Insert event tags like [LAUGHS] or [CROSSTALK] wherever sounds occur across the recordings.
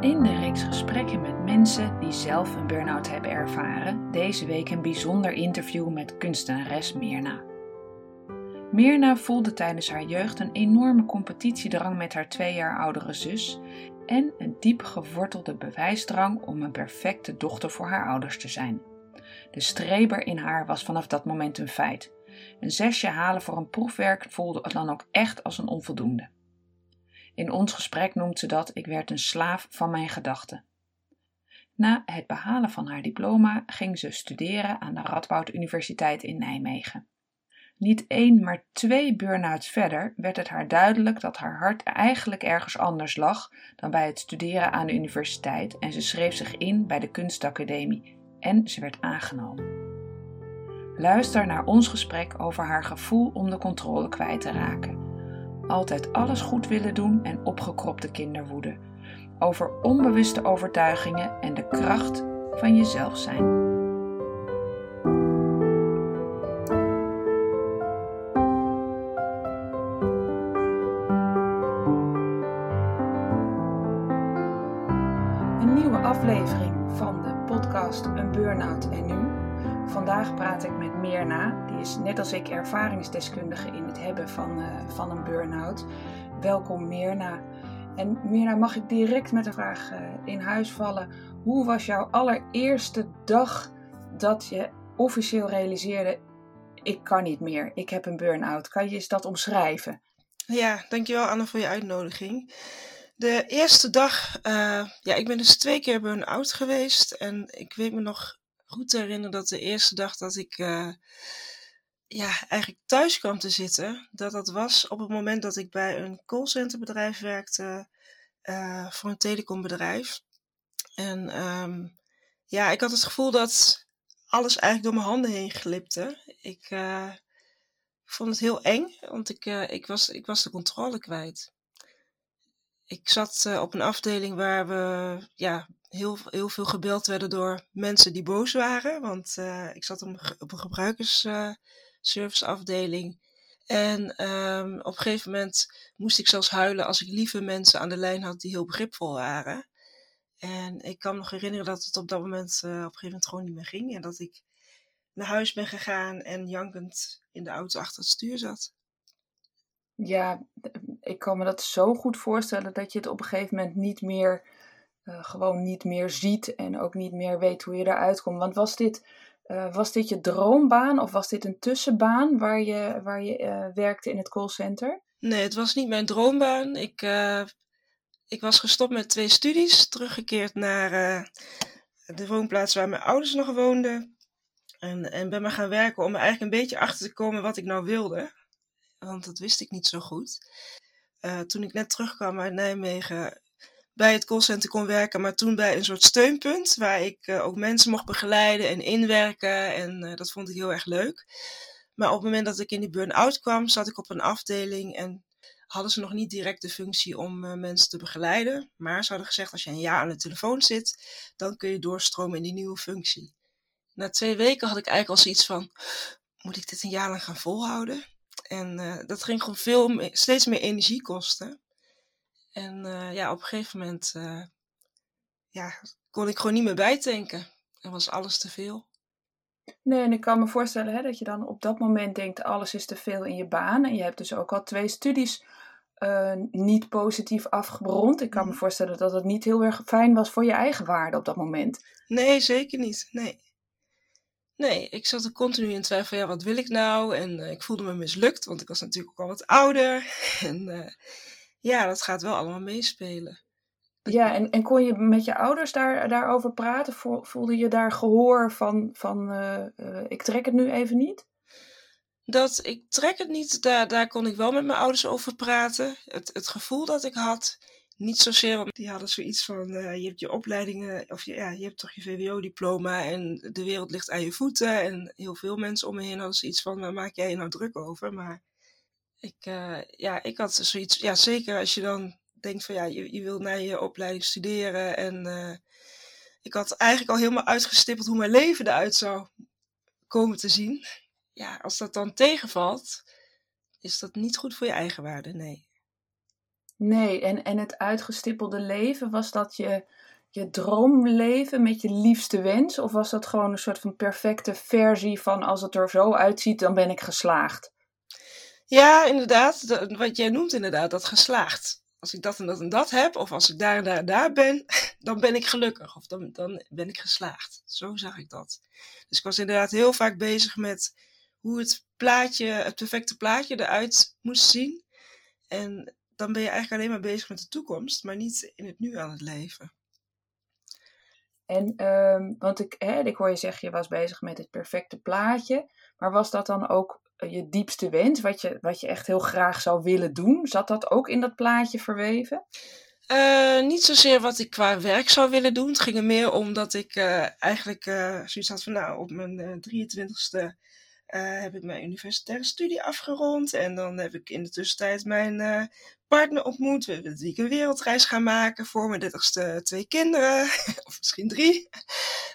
In de reeks gesprekken met mensen die zelf een burn-out hebben ervaren, deze week een bijzonder interview met kunstenares Mirna. Mirna voelde tijdens haar jeugd een enorme competitiedrang met haar twee jaar oudere zus en een diep gewortelde bewijsdrang om een perfecte dochter voor haar ouders te zijn. De streber in haar was vanaf dat moment een feit. Een zesje halen voor een proefwerk voelde dan ook echt als een onvoldoende. In ons gesprek noemt ze dat ik werd een slaaf van mijn gedachten. Na het behalen van haar diploma ging ze studeren aan de Radboud Universiteit in Nijmegen. Niet één, maar twee burn-outs verder werd het haar duidelijk dat haar hart eigenlijk ergens anders lag dan bij het studeren aan de universiteit en ze schreef zich in bij de kunstacademie en ze werd aangenomen. Luister naar ons gesprek over haar gevoel om de controle kwijt te raken. Altijd alles goed willen doen en opgekropte kinderwoede. Over onbewuste overtuigingen en de kracht van jezelf zijn. Een nieuwe aflevering van de podcast Een Burnout en Nu. Vandaag praat ik met Mirna, is net als ik ervaringsdeskundige in het hebben van, uh, van een burn-out. Welkom Mirna. En Mirna, mag ik direct met een vraag uh, in huis vallen? Hoe was jouw allereerste dag dat je officieel realiseerde: ik kan niet meer, ik heb een burn-out? Kan je eens dat omschrijven? Ja, dankjewel Anne voor je uitnodiging. De eerste dag, uh, ja, ik ben dus twee keer burn-out geweest en ik weet me nog goed herinneren dat de eerste dag dat ik ja, eigenlijk thuis kwam te zitten, dat dat was op het moment dat ik bij een callcenterbedrijf werkte uh, voor een telecombedrijf. En um, ja, ik had het gevoel dat alles eigenlijk door mijn handen heen glipte. Ik, ik vond het heel eng, want ik, ik, was, ik was de controle kwijt. Ik zat op een afdeling waar we ja, heel, heel veel gebeld werden door mensen die boos waren. Want ik zat op een gebruikersserviceafdeling. Uh, en um, op een gegeven moment moest ik zelfs huilen als ik lieve mensen aan de lijn had die heel begripvol waren. En ik kan me nog herinneren dat het op dat moment uh, op een gegeven moment gewoon niet meer ging. En dat ik naar huis ben gegaan en jankend in de auto achter het stuur zat. Ja, ik kan me dat zo goed voorstellen dat je het op een gegeven moment niet meer uh, gewoon niet meer ziet en ook niet meer weet hoe je eruit komt. Want was dit, uh, was dit je droombaan of was dit een tussenbaan waar je, waar je uh, werkte in het callcenter? Nee, het was niet mijn droombaan. Ik, ik was gestopt met twee studies, teruggekeerd naar de woonplaats waar mijn ouders nog woonden. En, en ben maar gaan werken om eigenlijk een beetje achter te komen wat ik nou wilde. Want dat wist ik niet zo goed. toen ik net terugkwam uit Nijmegen, bij het callcenter kon werken, maar toen bij een soort steunpunt waar ik uh, ook mensen mocht begeleiden en inwerken. En uh, dat vond ik heel erg leuk. Maar op het moment dat ik in die burn-out kwam, zat ik op een afdeling en hadden ze nog niet direct de functie om uh, mensen te begeleiden. Maar ze hadden gezegd, als je een jaar aan de telefoon zit, dan kun je doorstromen in die nieuwe functie. Na twee weken had ik eigenlijk al zoiets van, moet ik dit een jaar lang gaan volhouden? En dat ging gewoon veel, steeds meer energie kosten. En uh, ja, op een gegeven moment uh, ja, kon ik gewoon niet meer bijtanken. En was alles te veel. Nee, en ik kan me voorstellen hè, dat je dan op dat moment denkt: alles is te veel in je baan. En je hebt dus ook al twee studies uh, niet positief afgerond. Ik kan me mhm. voorstellen dat het niet heel erg fijn was voor je eigen waarde op dat moment. Nee, zeker niet. Nee. Nee, ik zat er continu in twijfel, ja, wat wil ik nou? En ik voelde me mislukt, want ik was natuurlijk ook al wat ouder. [LAUGHS] En ja, dat gaat wel allemaal meespelen. Ja, en, en kon je met je ouders daar, daarover praten? Voelde je daar gehoor van, van uh, uh, ik trek het nu even niet? Dat ik trek het niet, daar, daar kon ik wel met mijn ouders over praten. Het, het gevoel dat ik had, Niet zozeer, want die hadden zoiets van, uh, je hebt je opleidingen, of je, ja, je hebt toch je VWO-diploma en de wereld ligt aan je voeten. En heel veel mensen om me heen hadden zoiets van, waar maak jij je nou druk over? Maar ik, uh, ja, ik had zoiets, ja zeker als je dan denkt van, ja, je, je wil naar je opleiding studeren. En uh, ik had eigenlijk al helemaal uitgestippeld hoe mijn leven eruit zou komen te zien. Ja, als dat dan tegenvalt, is dat niet goed voor je eigen waarde, nee. Nee, en, en het uitgestippelde leven, was dat je, je droomleven met je liefste wens? Of was dat gewoon een soort van perfecte versie van als het er zo uitziet, dan ben ik geslaagd? Ja, inderdaad. Wat jij noemt inderdaad, dat geslaagd. Als ik dat en dat en dat heb, of als ik daar en daar en daar ben, [LAUGHS] dan ben ik gelukkig. Of dan, dan ben ik geslaagd. Zo zag ik dat. Dus ik was inderdaad heel vaak bezig met hoe het plaatje, het perfecte plaatje eruit moest zien. En dan ben je eigenlijk alleen maar bezig met de toekomst, maar niet in het nu aan het leven. En, um, want ik, hè, ik hoor je zeggen, je was bezig met het perfecte plaatje. Maar was dat dan ook je diepste wens, wat je, wat je echt heel graag zou willen doen? Zat dat ook in dat plaatje verweven? Uh, niet zozeer wat ik qua werk zou willen doen. Het ging er meer om dat ik uh, eigenlijk zoiets had van, nou, op mijn 23ste uh, heb ik mijn universitaire studie afgerond. En dan heb ik in de tussentijd mijn uh, partner ontmoet. We hebben een wereldreis gaan maken voor mijn dertigste twee kinderen. [LAUGHS] of misschien drie.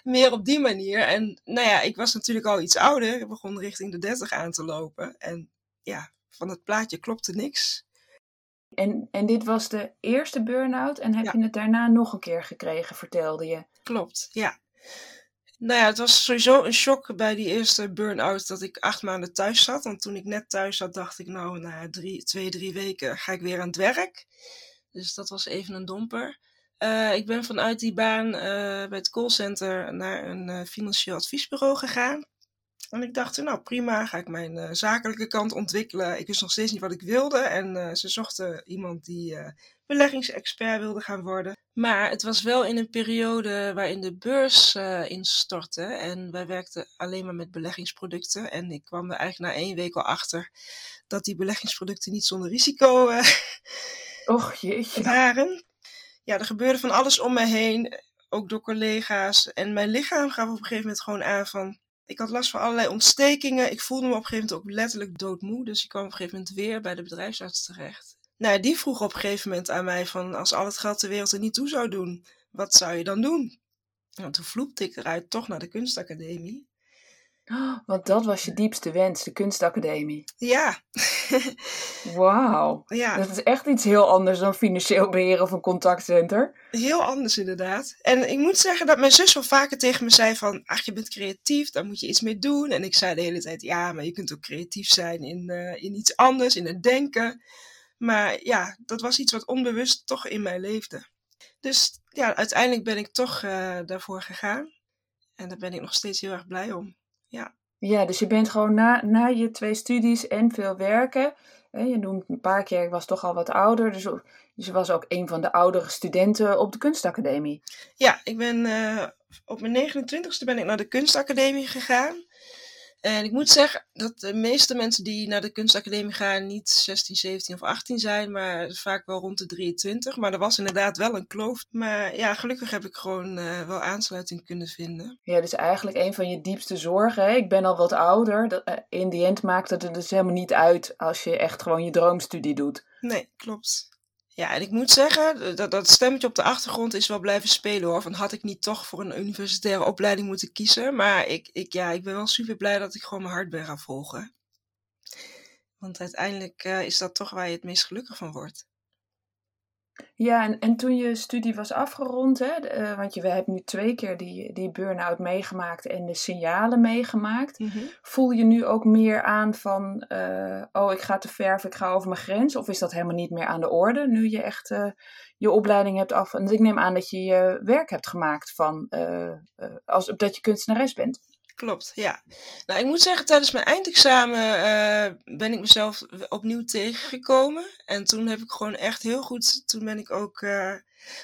Meer op die manier. En nou ja, ik was natuurlijk al iets ouder. Ik begon richting de dertig aan te lopen. En ja, van het plaatje klopte niks. En, en dit was de eerste burn-out en heb ja. je het daarna nog een keer gekregen, vertelde je? Klopt, ja. Nou ja, het was sowieso een shock bij die eerste burn-out dat ik acht maanden thuis zat. Want toen ik net thuis zat, dacht ik, nou, na twee, drie weken ga ik weer aan het werk. Dus dat was even een domper. Uh, ik ben vanuit die baan uh, bij het callcenter naar een uh, financieel adviesbureau gegaan. En ik dacht, nou prima, ga ik mijn zakelijke kant ontwikkelen. Ik wist nog steeds niet wat ik wilde. En ze zochten iemand die beleggingsexpert wilde gaan worden. Maar het was wel in een periode waarin de beurs uh, instortte en wij werkten alleen maar met beleggingsproducten. En ik kwam er eigenlijk na één week al achter dat die beleggingsproducten niet zonder risico uh, Och, jeetje. waren. Ja, er gebeurde van alles om me heen, ook door collega's. En mijn lichaam gaf op een gegeven moment gewoon aan van... Ik had last van allerlei ontstekingen. Ik voelde me op een gegeven moment ook letterlijk doodmoe. Dus ik kwam op een gegeven moment weer bij de bedrijfsarts terecht. Nou, die vroeg op een gegeven moment aan mij van als al het geld ter wereld er niet toe zou doen, wat zou je dan doen? Nou, toen vloepte ik eruit toch naar de kunstacademie. Oh, want dat was je diepste wens, de kunstacademie. Ja. [LAUGHS] [LAUGHS] Wauw. Ja. Dat is echt iets heel anders dan financieel beheer of een contactcenter. Heel anders inderdaad. En ik moet zeggen dat mijn zus wel vaker tegen me zei van... Ach, je bent creatief, daar moet je iets mee doen. En ik zei de hele tijd, ja, maar je kunt ook creatief zijn in, uh, in iets anders, in het denken. Maar ja, dat was iets wat onbewust toch in mij leefde. Dus ja, uiteindelijk ben ik toch uh, daarvoor gegaan. En daar ben ik nog steeds heel erg blij om. Ja, ja dus je bent gewoon na, na je twee studies en veel werken. Hè, je noemt een paar keer, ik was toch al wat ouder. Dus, dus je was ook een van de oudere studenten op de kunstacademie. Ja, ik ben uh, op mijn 29ste ben ik naar de kunstacademie gegaan. En ik moet zeggen dat de meeste mensen die naar de kunstacademie gaan niet 16, 17 of 18 zijn, maar vaak wel rond de 23. Maar er was inderdaad wel een kloof. Maar ja, gelukkig heb ik gewoon uh, wel aansluiting kunnen vinden. Ja, dus eigenlijk een van je diepste zorgen. Hè? Ik ben al wat ouder. Dat, uh, in die end maakt het er dus helemaal niet uit als je echt gewoon je droomstudie doet. Nee, klopt. Ja, en ik moet zeggen, dat, dat stemmetje op de achtergrond is wel blijven spelen hoor. Van had ik niet toch voor een universitaire opleiding moeten kiezen. Maar ik, ik, ja, ik ben wel super blij dat ik gewoon mijn hart ben gaan volgen. Want uiteindelijk uh, is dat toch waar je het meest gelukkig van wordt. Ja, en, en toen je studie was afgerond, hè, uh, want je we hebt nu twee keer die, die burn-out meegemaakt en de signalen meegemaakt. Mhm. Voel je nu ook meer aan van, uh, oh ik ga te ver of ik ga over mijn grens? Of is dat helemaal niet meer aan de orde, nu je echt uh, je opleiding hebt af? En ik neem aan dat je je werk hebt gemaakt van, als, dat je kunstenares bent. Klopt, ja. Nou, ik moet zeggen, tijdens mijn eindexamen uh, ben ik mezelf opnieuw tegengekomen. En toen heb ik gewoon echt heel goed, toen ben ik ook, uh,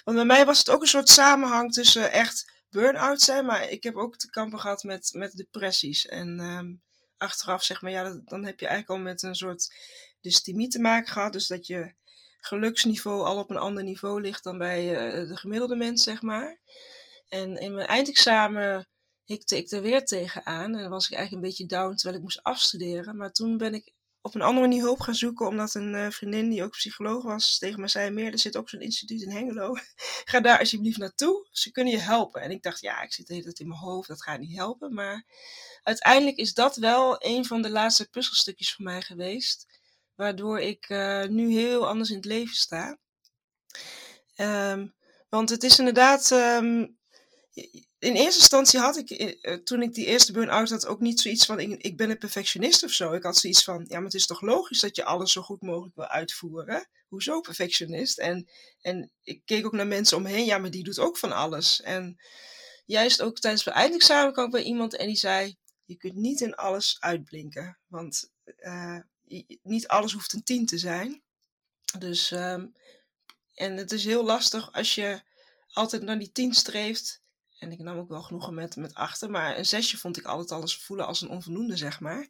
want bij mij was het ook een soort samenhang tussen echt burn-out zijn, maar ik heb ook te kampen gehad met, met depressies. En um, achteraf zeg maar, ja, dan heb je eigenlijk al met een soort dystemie te maken gehad. Dus dat je geluksniveau al op een ander niveau ligt dan bij de gemiddelde mens, zeg maar. En in mijn eindexamen hikte ik er weer tegenaan. En dan was ik eigenlijk een beetje down terwijl ik moest afstuderen. Maar toen ben ik op een andere manier hulp gaan zoeken, omdat een uh, vriendin die ook psycholoog was tegen me zei: Meer, er zit ook zo'n instituut in Hengelo. [LAUGHS] Ga daar alsjeblieft naartoe. Ze kunnen je helpen. En ik dacht: Ja, ik zit de hele tijd in mijn hoofd, dat gaat niet helpen. Maar uiteindelijk is dat wel een van de laatste puzzelstukjes voor mij geweest, waardoor ik uh, nu heel anders in het leven sta. Um, want het is inderdaad. Um, in eerste instantie had ik, eh, toen ik die eerste burn-out had, ook niet zoiets van: ik, ik ben een perfectionist of zo. Ik had zoiets van: ja, maar het is toch logisch dat je alles zo goed mogelijk wil uitvoeren? Hoezo perfectionist? En, en ik keek ook naar mensen omheen, ja, maar die doet ook van alles. En juist ook tijdens mijn eindexamen kwam ik bij iemand en die zei: je kunt niet in alles uitblinken, want uh, niet alles hoeft een tien te zijn. Dus, um, en het is heel lastig als je altijd naar die tien streeft en ik nam ook wel genoegen met, met achter. Maar een zesje vond ik altijd alles voelen als een onvoldoende, zeg maar.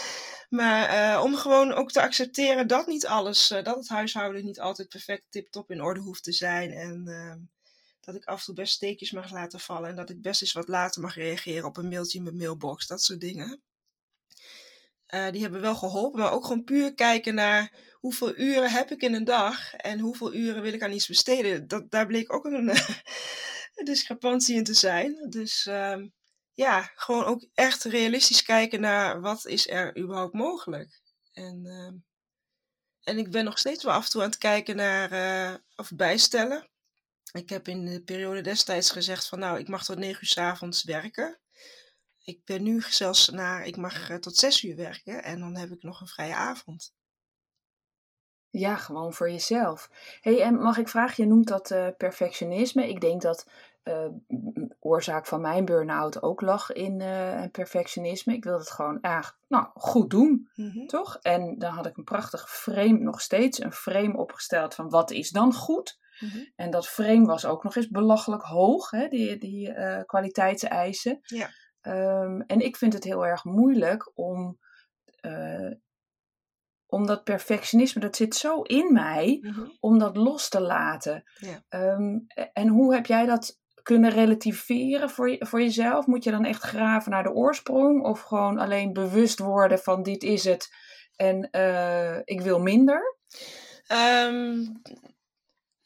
[LAUGHS] maar uh, om gewoon ook te accepteren dat niet alles, uh, dat het huishouden niet altijd perfect tip-top in orde hoeft te zijn. En uh, dat ik af en toe best steekjes mag laten vallen. En dat ik best eens wat later mag reageren op een mailtje in mijn mailbox. Dat soort dingen. die hebben wel geholpen. Maar ook gewoon puur kijken naar hoeveel uren heb ik in een dag. En hoeveel uren wil ik aan iets besteden. Dat, daar bleek ook een [LAUGHS] discrepantie in te zijn. Dus uh, ja, gewoon ook echt realistisch kijken naar wat is er überhaupt mogelijk. En, uh, en ik ben nog steeds wel af en toe aan het kijken naar uh, of bijstellen. Ik heb in de periode destijds gezegd van nou, ik mag tot negen uur s avonds werken. Ik ben nu zelfs naar, ik mag uh, tot zes uur werken en dan heb ik nog een vrije avond. Ja, gewoon voor jezelf. hey, en mag ik vragen, je noemt dat uh, perfectionisme. Ik denk dat uh, oorzaak van mijn burn-out ook lag in uh, perfectionisme. Ik wilde het gewoon echt nou, goed doen, mm-hmm. toch? En dan had ik een prachtig frame, nog steeds een frame opgesteld van wat is dan goed? Mm-hmm. En dat frame was ook nog eens belachelijk hoog, hè, die, die uh, kwaliteitseisen. Ja. Um, en ik vind het heel erg moeilijk om om dat perfectionisme, dat zit zo in mij, mm-hmm. om dat los te laten. Ja. Um, en hoe heb jij dat kunnen relativeren voor, je, voor jezelf? Moet je dan echt graven naar de oorsprong? Of gewoon alleen bewust worden van dit is het en uh, ik wil minder? Um,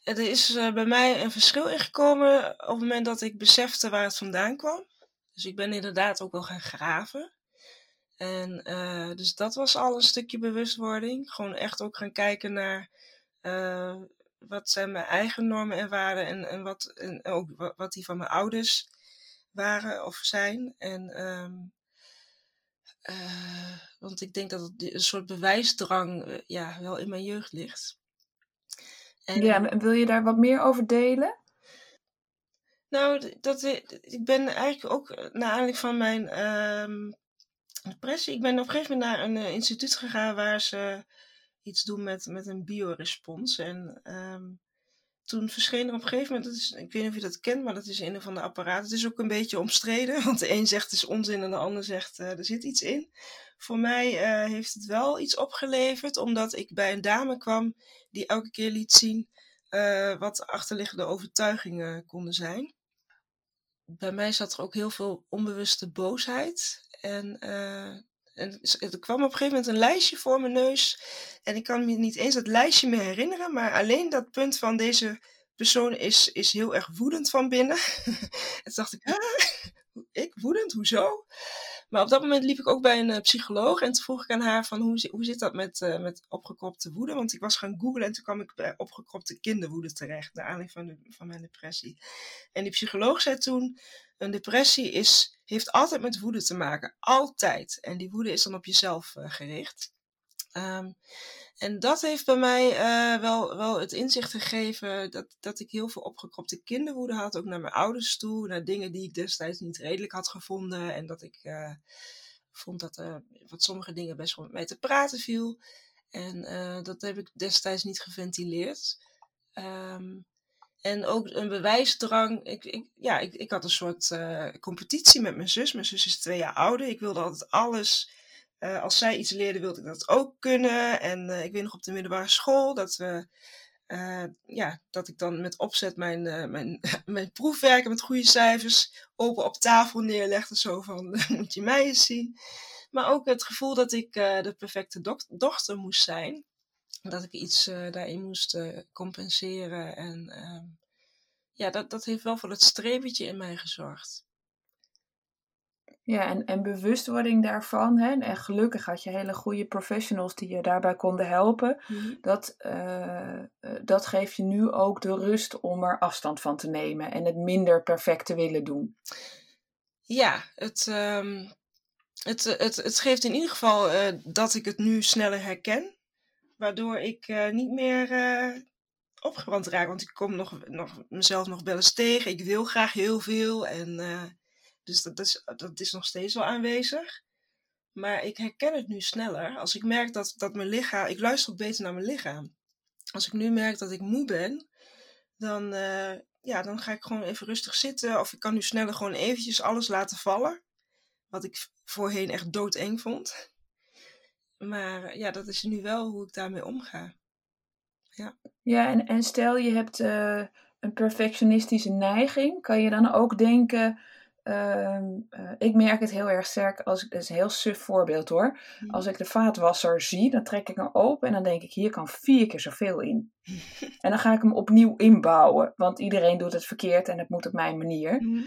er is uh, bij mij een verschil ingekomen op het moment dat ik besefte waar het vandaan kwam. Dus ik ben inderdaad ook wel gaan graven. En uh, dus dat was al een stukje bewustwording. Gewoon echt ook gaan kijken naar wat zijn mijn eigen normen en waarden en, en, wat, en ook wat die van mijn ouders waren of zijn. En, um, uh, want ik denk dat het een soort bewijsdrang ja, wel in mijn jeugd ligt. En, ja, wil je daar wat meer over delen? Nou, dat, ik ben eigenlijk ook naar aanleiding van mijn um, depressie. Ik ben op een gegeven moment naar een uh, instituut gegaan waar ze iets doen met, met een biorespons. En um, toen verscheen er op een gegeven moment, dat is, ik weet niet of je dat kent, maar dat is een van de apparaten. Het is ook een beetje omstreden, [LAUGHS] want de een zegt het is onzin en de ander zegt uh, er zit iets in. Voor mij uh, heeft het wel iets opgeleverd, omdat ik bij een dame kwam die elke keer liet zien uh, wat achterliggende overtuigingen konden zijn. Bij mij zat er ook heel veel onbewuste boosheid. En en er kwam op een gegeven moment een lijstje voor mijn neus. En ik kan me niet eens dat lijstje meer herinneren. Maar alleen dat punt van deze persoon is, is heel erg woedend van binnen. [LAUGHS] en toen dacht ik, [LAUGHS] ik woedend? Hoezo? Maar op dat moment liep ik ook bij een uh, psycholoog. En toen vroeg ik aan haar van hoe, hoe zit dat met, uh, met opgekropte woede? Want ik was gaan googlen en toen kwam ik bij opgekropte kinderwoede terecht. Naar aanleiding van, de, van mijn depressie. En die psycholoog zei toen, een depressie is heeft altijd met woede te maken. Altijd. En die woede is dan op jezelf uh, gericht. Um, en dat heeft bij mij uh, wel, wel het inzicht gegeven dat, dat ik heel veel opgekropte kinderwoede had. Ook naar mijn ouders toe. Naar dingen die ik destijds niet redelijk had gevonden. En dat ik uh, vond dat er wat sommige dingen best wel met mij te praten viel. En dat heb ik destijds niet geventileerd. Um, en ook een bewijsdrang. Ik, ik, ja, ik, ik had een soort competitie met mijn zus. Mijn zus is twee jaar ouder. Ik wilde altijd alles eh, als zij iets leerde, wilde ik dat ook kunnen. En eh, ik weet nog op de middelbare school dat we. eh, ja, dat ik dan met opzet mijn, mijn, [LAUGHS] mijn proefwerken met goede cijfers open op tafel neerlegde. Zo van, [LAUGHS] moet je mij eens zien. Maar ook het gevoel dat ik de perfecte dochter moest zijn. Dat ik iets daarin moest compenseren. En ehm, ja, dat, dat heeft wel voor het streepje in mij gezorgd. Ja, en, en bewustwording daarvan. Hè? En gelukkig had je hele goede professionals die je daarbij konden helpen. Dat, eh, eh, dat geeft je nu ook de rust om er afstand van te nemen en het minder perfect te willen doen. Ja, het, ehm, het, het, het geeft in ieder geval eh, dat ik het nu sneller herken. Waardoor ik niet meer opgebrand raak. Want ik kom nog, nog, mezelf nog wel eens tegen. Ik wil graag heel veel. En, dus dat is, dat is nog steeds wel aanwezig. Maar ik herken het nu sneller. Als ik merk dat, dat mijn lichaam... Ik luister ook beter naar mijn lichaam. Als ik nu merk dat ik moe ben... Dan, eh, ja, dan ga ik gewoon even rustig zitten. Of ik kan nu sneller gewoon eventjes alles laten vallen. Wat ik voorheen echt doodeng vond. Maar ja, dat is nu wel hoe ik daarmee omga. Ja, en, en stel je hebt eh, een perfectionistische neiging, kan je dan ook denken. Ehm, eh, ik merk het heel erg sterk als ik, dat is een heel suf voorbeeld hoor. Als ik de vaatwasser zie, dan trek ik hem open en dan denk ik, hier kan vier keer zoveel in. [LAUGHS] En dan ga ik hem opnieuw inbouwen, want iedereen doet het verkeerd en het moet op mijn manier. Mhm.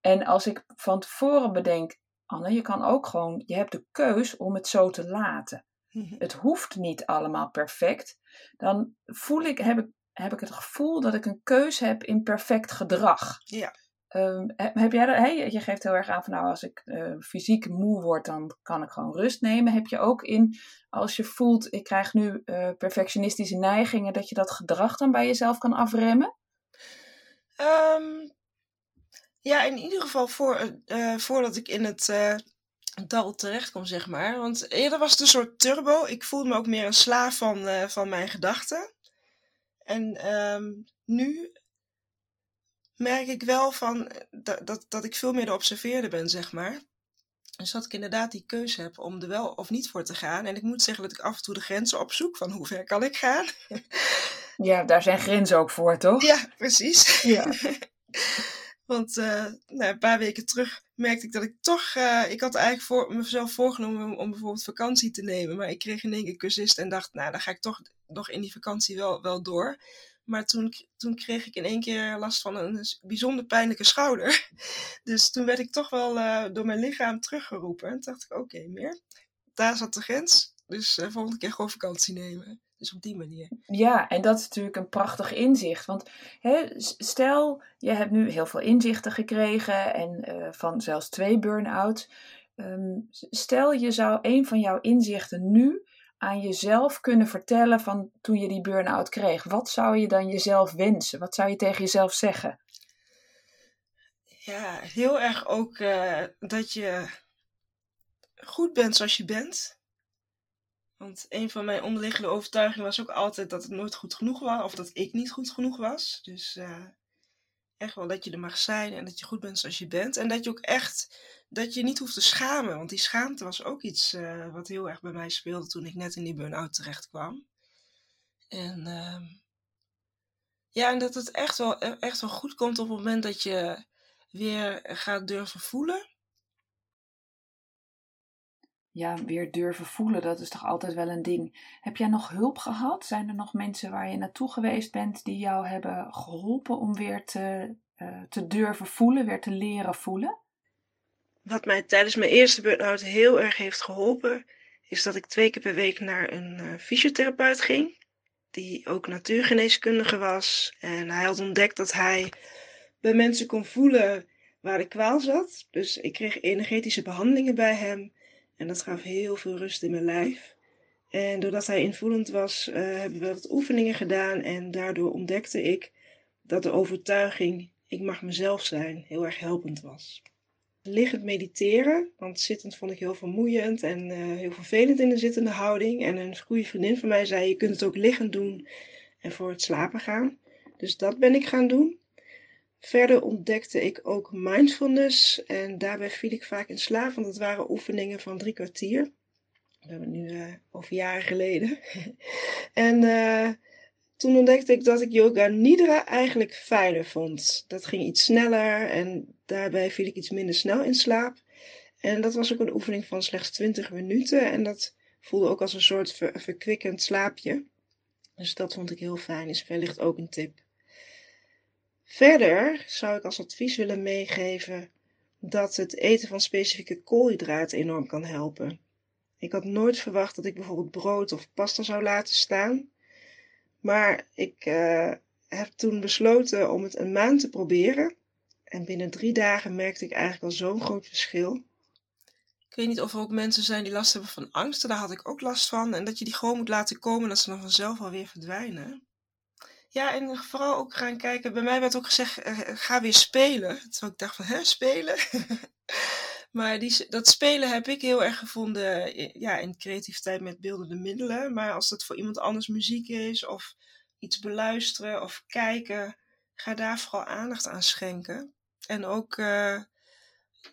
En als ik van tevoren bedenk, Anne, je kan ook gewoon, je hebt de keus om het zo te laten. Mhm. Het hoeft niet allemaal perfect. Dan voel ik, heb ik, heb ik het gevoel dat ik een keus heb in perfect gedrag. Ja. Ehm, heb, jij je geeft heel erg aan van nou, als ik eh, fysiek moe word, dan kan ik gewoon rust nemen. Heb je ook in, als je voelt, ik krijg nu eh, perfectionistische neigingen, dat je dat gedrag dan bij jezelf kan afremmen? Ehm, ja, in ieder geval voor, eh, voordat ik in het dal terechtkom, zeg maar. Want eerder was het een soort turbo. Ik voelde me ook meer een slaaf van, van mijn gedachten. En ehm, nu merk ik wel van, eh, dat, dat, dat ik veel meer de observeerder ben, zeg maar. Dus dat ik inderdaad die keuze heb om er wel of niet voor te gaan. En ik moet zeggen dat ik af en toe de grenzen opzoek van hoe ver kan ik gaan. [LAUGHS] Ja, daar zijn grenzen ook voor, toch? Ja, precies. Ja. [LAUGHS] Want eh, nou, een paar weken terug merkte ik dat ik toch... eh, ik had eigenlijk voor, mezelf voorgenomen om, om bijvoorbeeld vakantie te nemen. Maar ik kreeg in één keer cursist en dacht... Nou, dan ga ik toch nog in die vakantie wel, wel door. Maar toen, toen kreeg ik in één keer last van een bijzonder pijnlijke schouder. [LAUGHS] Dus toen werd ik toch wel eh, door mijn lichaam teruggeroepen. En toen dacht ik, oké, meer. Daar zat de grens. Dus eh, volgende keer gewoon vakantie nemen. Dus op die manier. Ja, en dat is natuurlijk een prachtig inzicht. Want hè, stel, je hebt nu heel veel inzichten gekregen en eh, van zelfs twee burn-outs. Ehm, stel, je zou een van jouw inzichten nu aan jezelf kunnen vertellen van toen je die burn-out kreeg. Wat zou je dan jezelf wensen? Wat zou je tegen jezelf zeggen? Ja, heel erg ook eh, dat je goed bent zoals je bent. Want een van mijn onderliggende overtuigingen was ook altijd dat het nooit goed genoeg was, of dat ik niet goed genoeg was. Dus eh, echt wel dat je er mag zijn en dat je goed bent zoals je bent. En dat je ook echt, dat je niet hoeft te schamen. Want die schaamte was ook iets eh, wat heel erg bij mij speelde toen ik net in die burn-out terecht kwam. En ehm, ja, en dat het echt wel, echt wel goed komt op het moment dat je weer gaat durven voelen. Ja, weer durven voelen, dat is toch altijd wel een ding. Heb jij nog hulp gehad? Zijn er nog mensen waar je naartoe geweest bent die jou hebben geholpen om weer te, eh, te durven voelen, weer te leren voelen? Wat mij tijdens mijn eerste burn-out heel erg heeft geholpen, is dat ik twee keer per week naar een eh, fysiotherapeut ging, die ook natuurgeneeskundige was. En hij had ontdekt dat hij bij mensen kon voelen waar de kwaal zat. Dus ik kreeg energetische behandelingen bij hem en dat gaf heel veel rust in mijn lijf. En doordat hij invoelend was, eh, hebben we wat oefeningen gedaan en daardoor ontdekte ik dat de overtuiging ik mag mezelf zijn heel erg helpend was liggend mediteren. Want zittend vond ik heel vermoeiend en eh, heel vervelend in de zittende houding. En een goede vriendin van mij zei: Je kunt het ook liggend doen en voor het slapen gaan. Dus dat ben ik gaan doen. Verder ontdekte ik ook mindfulness. En daarbij viel ik vaak in slaap, want het waren oefeningen van drie kwartier. We hebben nu uh, over jaren geleden. [LAUGHS] en uh, toen ontdekte ik dat ik yoga nidra eigenlijk fijner vond. Dat ging iets sneller en daarbij viel ik iets minder snel in slaap. En dat was ook een oefening van slechts 20 minuten. En dat voelde ook als een soort ver verkwikkend slaapje. Dus dat vond ik heel fijn. Is wellicht ook een tip. Verder zou ik als advies willen meegeven dat het eten van specifieke koolhydraten enorm kan helpen. Ik had nooit verwacht dat ik bijvoorbeeld brood of pasta zou laten staan. Maar ik uh, heb toen besloten om het een maand te proberen. En binnen drie dagen merkte ik eigenlijk al zo'n groot verschil. Ik weet niet of er ook mensen zijn die last hebben van angsten. Daar had ik ook last van. En dat je die gewoon moet laten komen en dat ze dan vanzelf alweer verdwijnen. Ja, en vooral ook gaan kijken. Bij mij werd ook gezegd, uh, ga weer spelen. Terwijl ik dacht van, hè, spelen? [LAUGHS] maar die, dat spelen heb ik heel erg gevonden ja, in creativiteit met beeldende middelen. Maar als dat voor iemand anders muziek is of iets beluisteren of kijken, ga daar vooral aandacht aan schenken. En ook uh,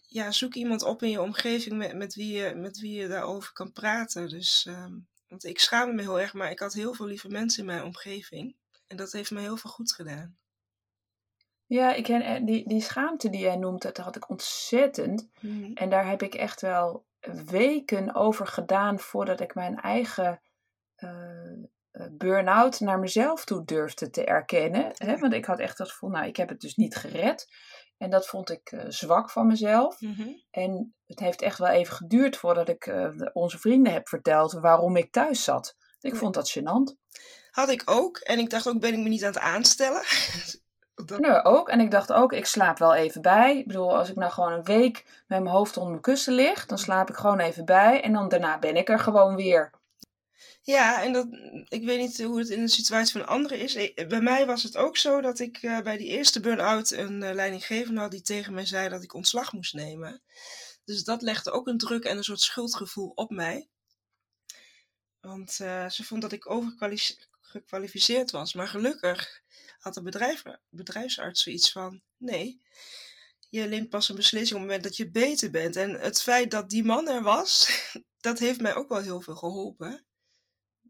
ja, zoek iemand op in je omgeving met, met, wie, je, met wie je daarover kan praten. Dus, uh, want ik schaamde me heel erg, maar ik had heel veel lieve mensen in mijn omgeving. En dat heeft me heel veel goed gedaan. Ja, ik ken, eh, die, die schaamte die jij noemt, dat had ik ontzettend. Mm. En daar heb ik echt wel weken over gedaan voordat ik mijn eigen uh, burn-out naar mezelf toe durfde te erkennen. Hè? Want ik had echt het gevoel, nou, ik heb het dus niet gered. En dat vond ik uh, zwak van mezelf. Mm -hmm. En het heeft echt wel even geduurd voordat ik uh, onze vrienden heb verteld waarom ik thuis zat. Ik vond dat gênant. Had ik ook. En ik dacht ook, ben ik me niet aan het aanstellen? [LAUGHS] dat... Nee, ook. En ik dacht ook, ik slaap wel even bij. Ik bedoel, als ik nou gewoon een week met mijn hoofd onder mijn kussen lig, dan slaap ik gewoon even bij. En dan daarna ben ik er gewoon weer. Ja, en dat, ik weet niet hoe het in de situatie van anderen is. Bij mij was het ook zo dat ik uh, bij die eerste burn-out een uh, leidinggevende had die tegen mij zei dat ik ontslag moest nemen. Dus dat legde ook een druk en een soort schuldgevoel op mij. Want uh, ze vond dat ik overgekwalificeerd was. Maar gelukkig had de bedrijf, bedrijfsarts zoiets van: nee, je neemt pas een beslissing op het moment dat je beter bent. En het feit dat die man er was, [LAUGHS] dat heeft mij ook wel heel veel geholpen.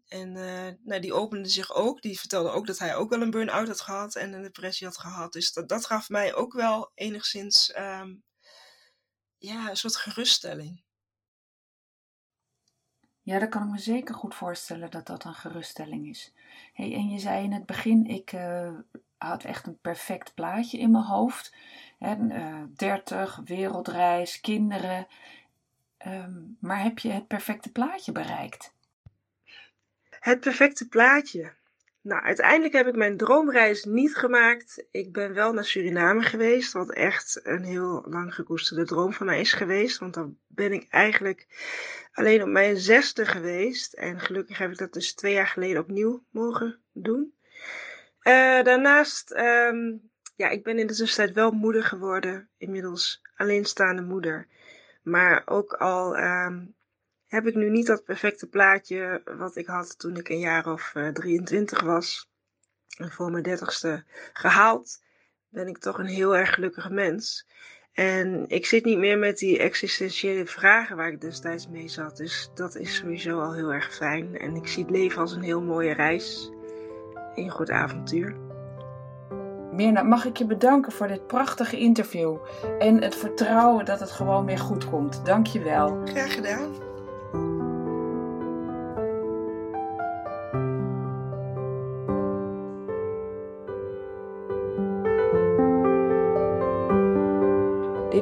En uh, nou, die opende zich ook. Die vertelde ook dat hij ook wel een burn-out had gehad en een depressie had gehad. Dus dat, dat gaf mij ook wel enigszins um, ja, een soort geruststelling. Ja, dat kan ik me zeker goed voorstellen dat dat een geruststelling is. Hey, en je zei in het begin, ik uh, had echt een perfect plaatje in mijn hoofd. Hè, uh, 30, wereldreis, kinderen. Um, maar heb je het perfecte plaatje bereikt? Het perfecte plaatje. Nou, uiteindelijk heb ik mijn droomreis niet gemaakt. Ik ben wel naar Suriname geweest, wat echt een heel lang gekoesterde droom van mij is geweest. Want dan ben ik eigenlijk alleen op mijn zesde geweest. En gelukkig heb ik dat dus twee jaar geleden opnieuw mogen doen. Uh, daarnaast, um, ja, ik ben in de tussentijd wel moeder geworden. Inmiddels alleenstaande moeder. Maar ook al um, heb ik nu niet dat perfecte plaatje wat ik had toen ik een jaar of uh, 23 was. En voor mijn dertigste gehaald. Ben ik toch een heel erg gelukkige mens. En ik zit niet meer met die existentiële vragen waar ik destijds mee zat. Dus dat is sowieso al heel erg fijn. En ik zie het leven als een heel mooie reis. Een goed avontuur. Mirna, mag ik je bedanken voor dit prachtige interview. En het vertrouwen dat het gewoon weer goed komt. Dank je wel. Graag gedaan.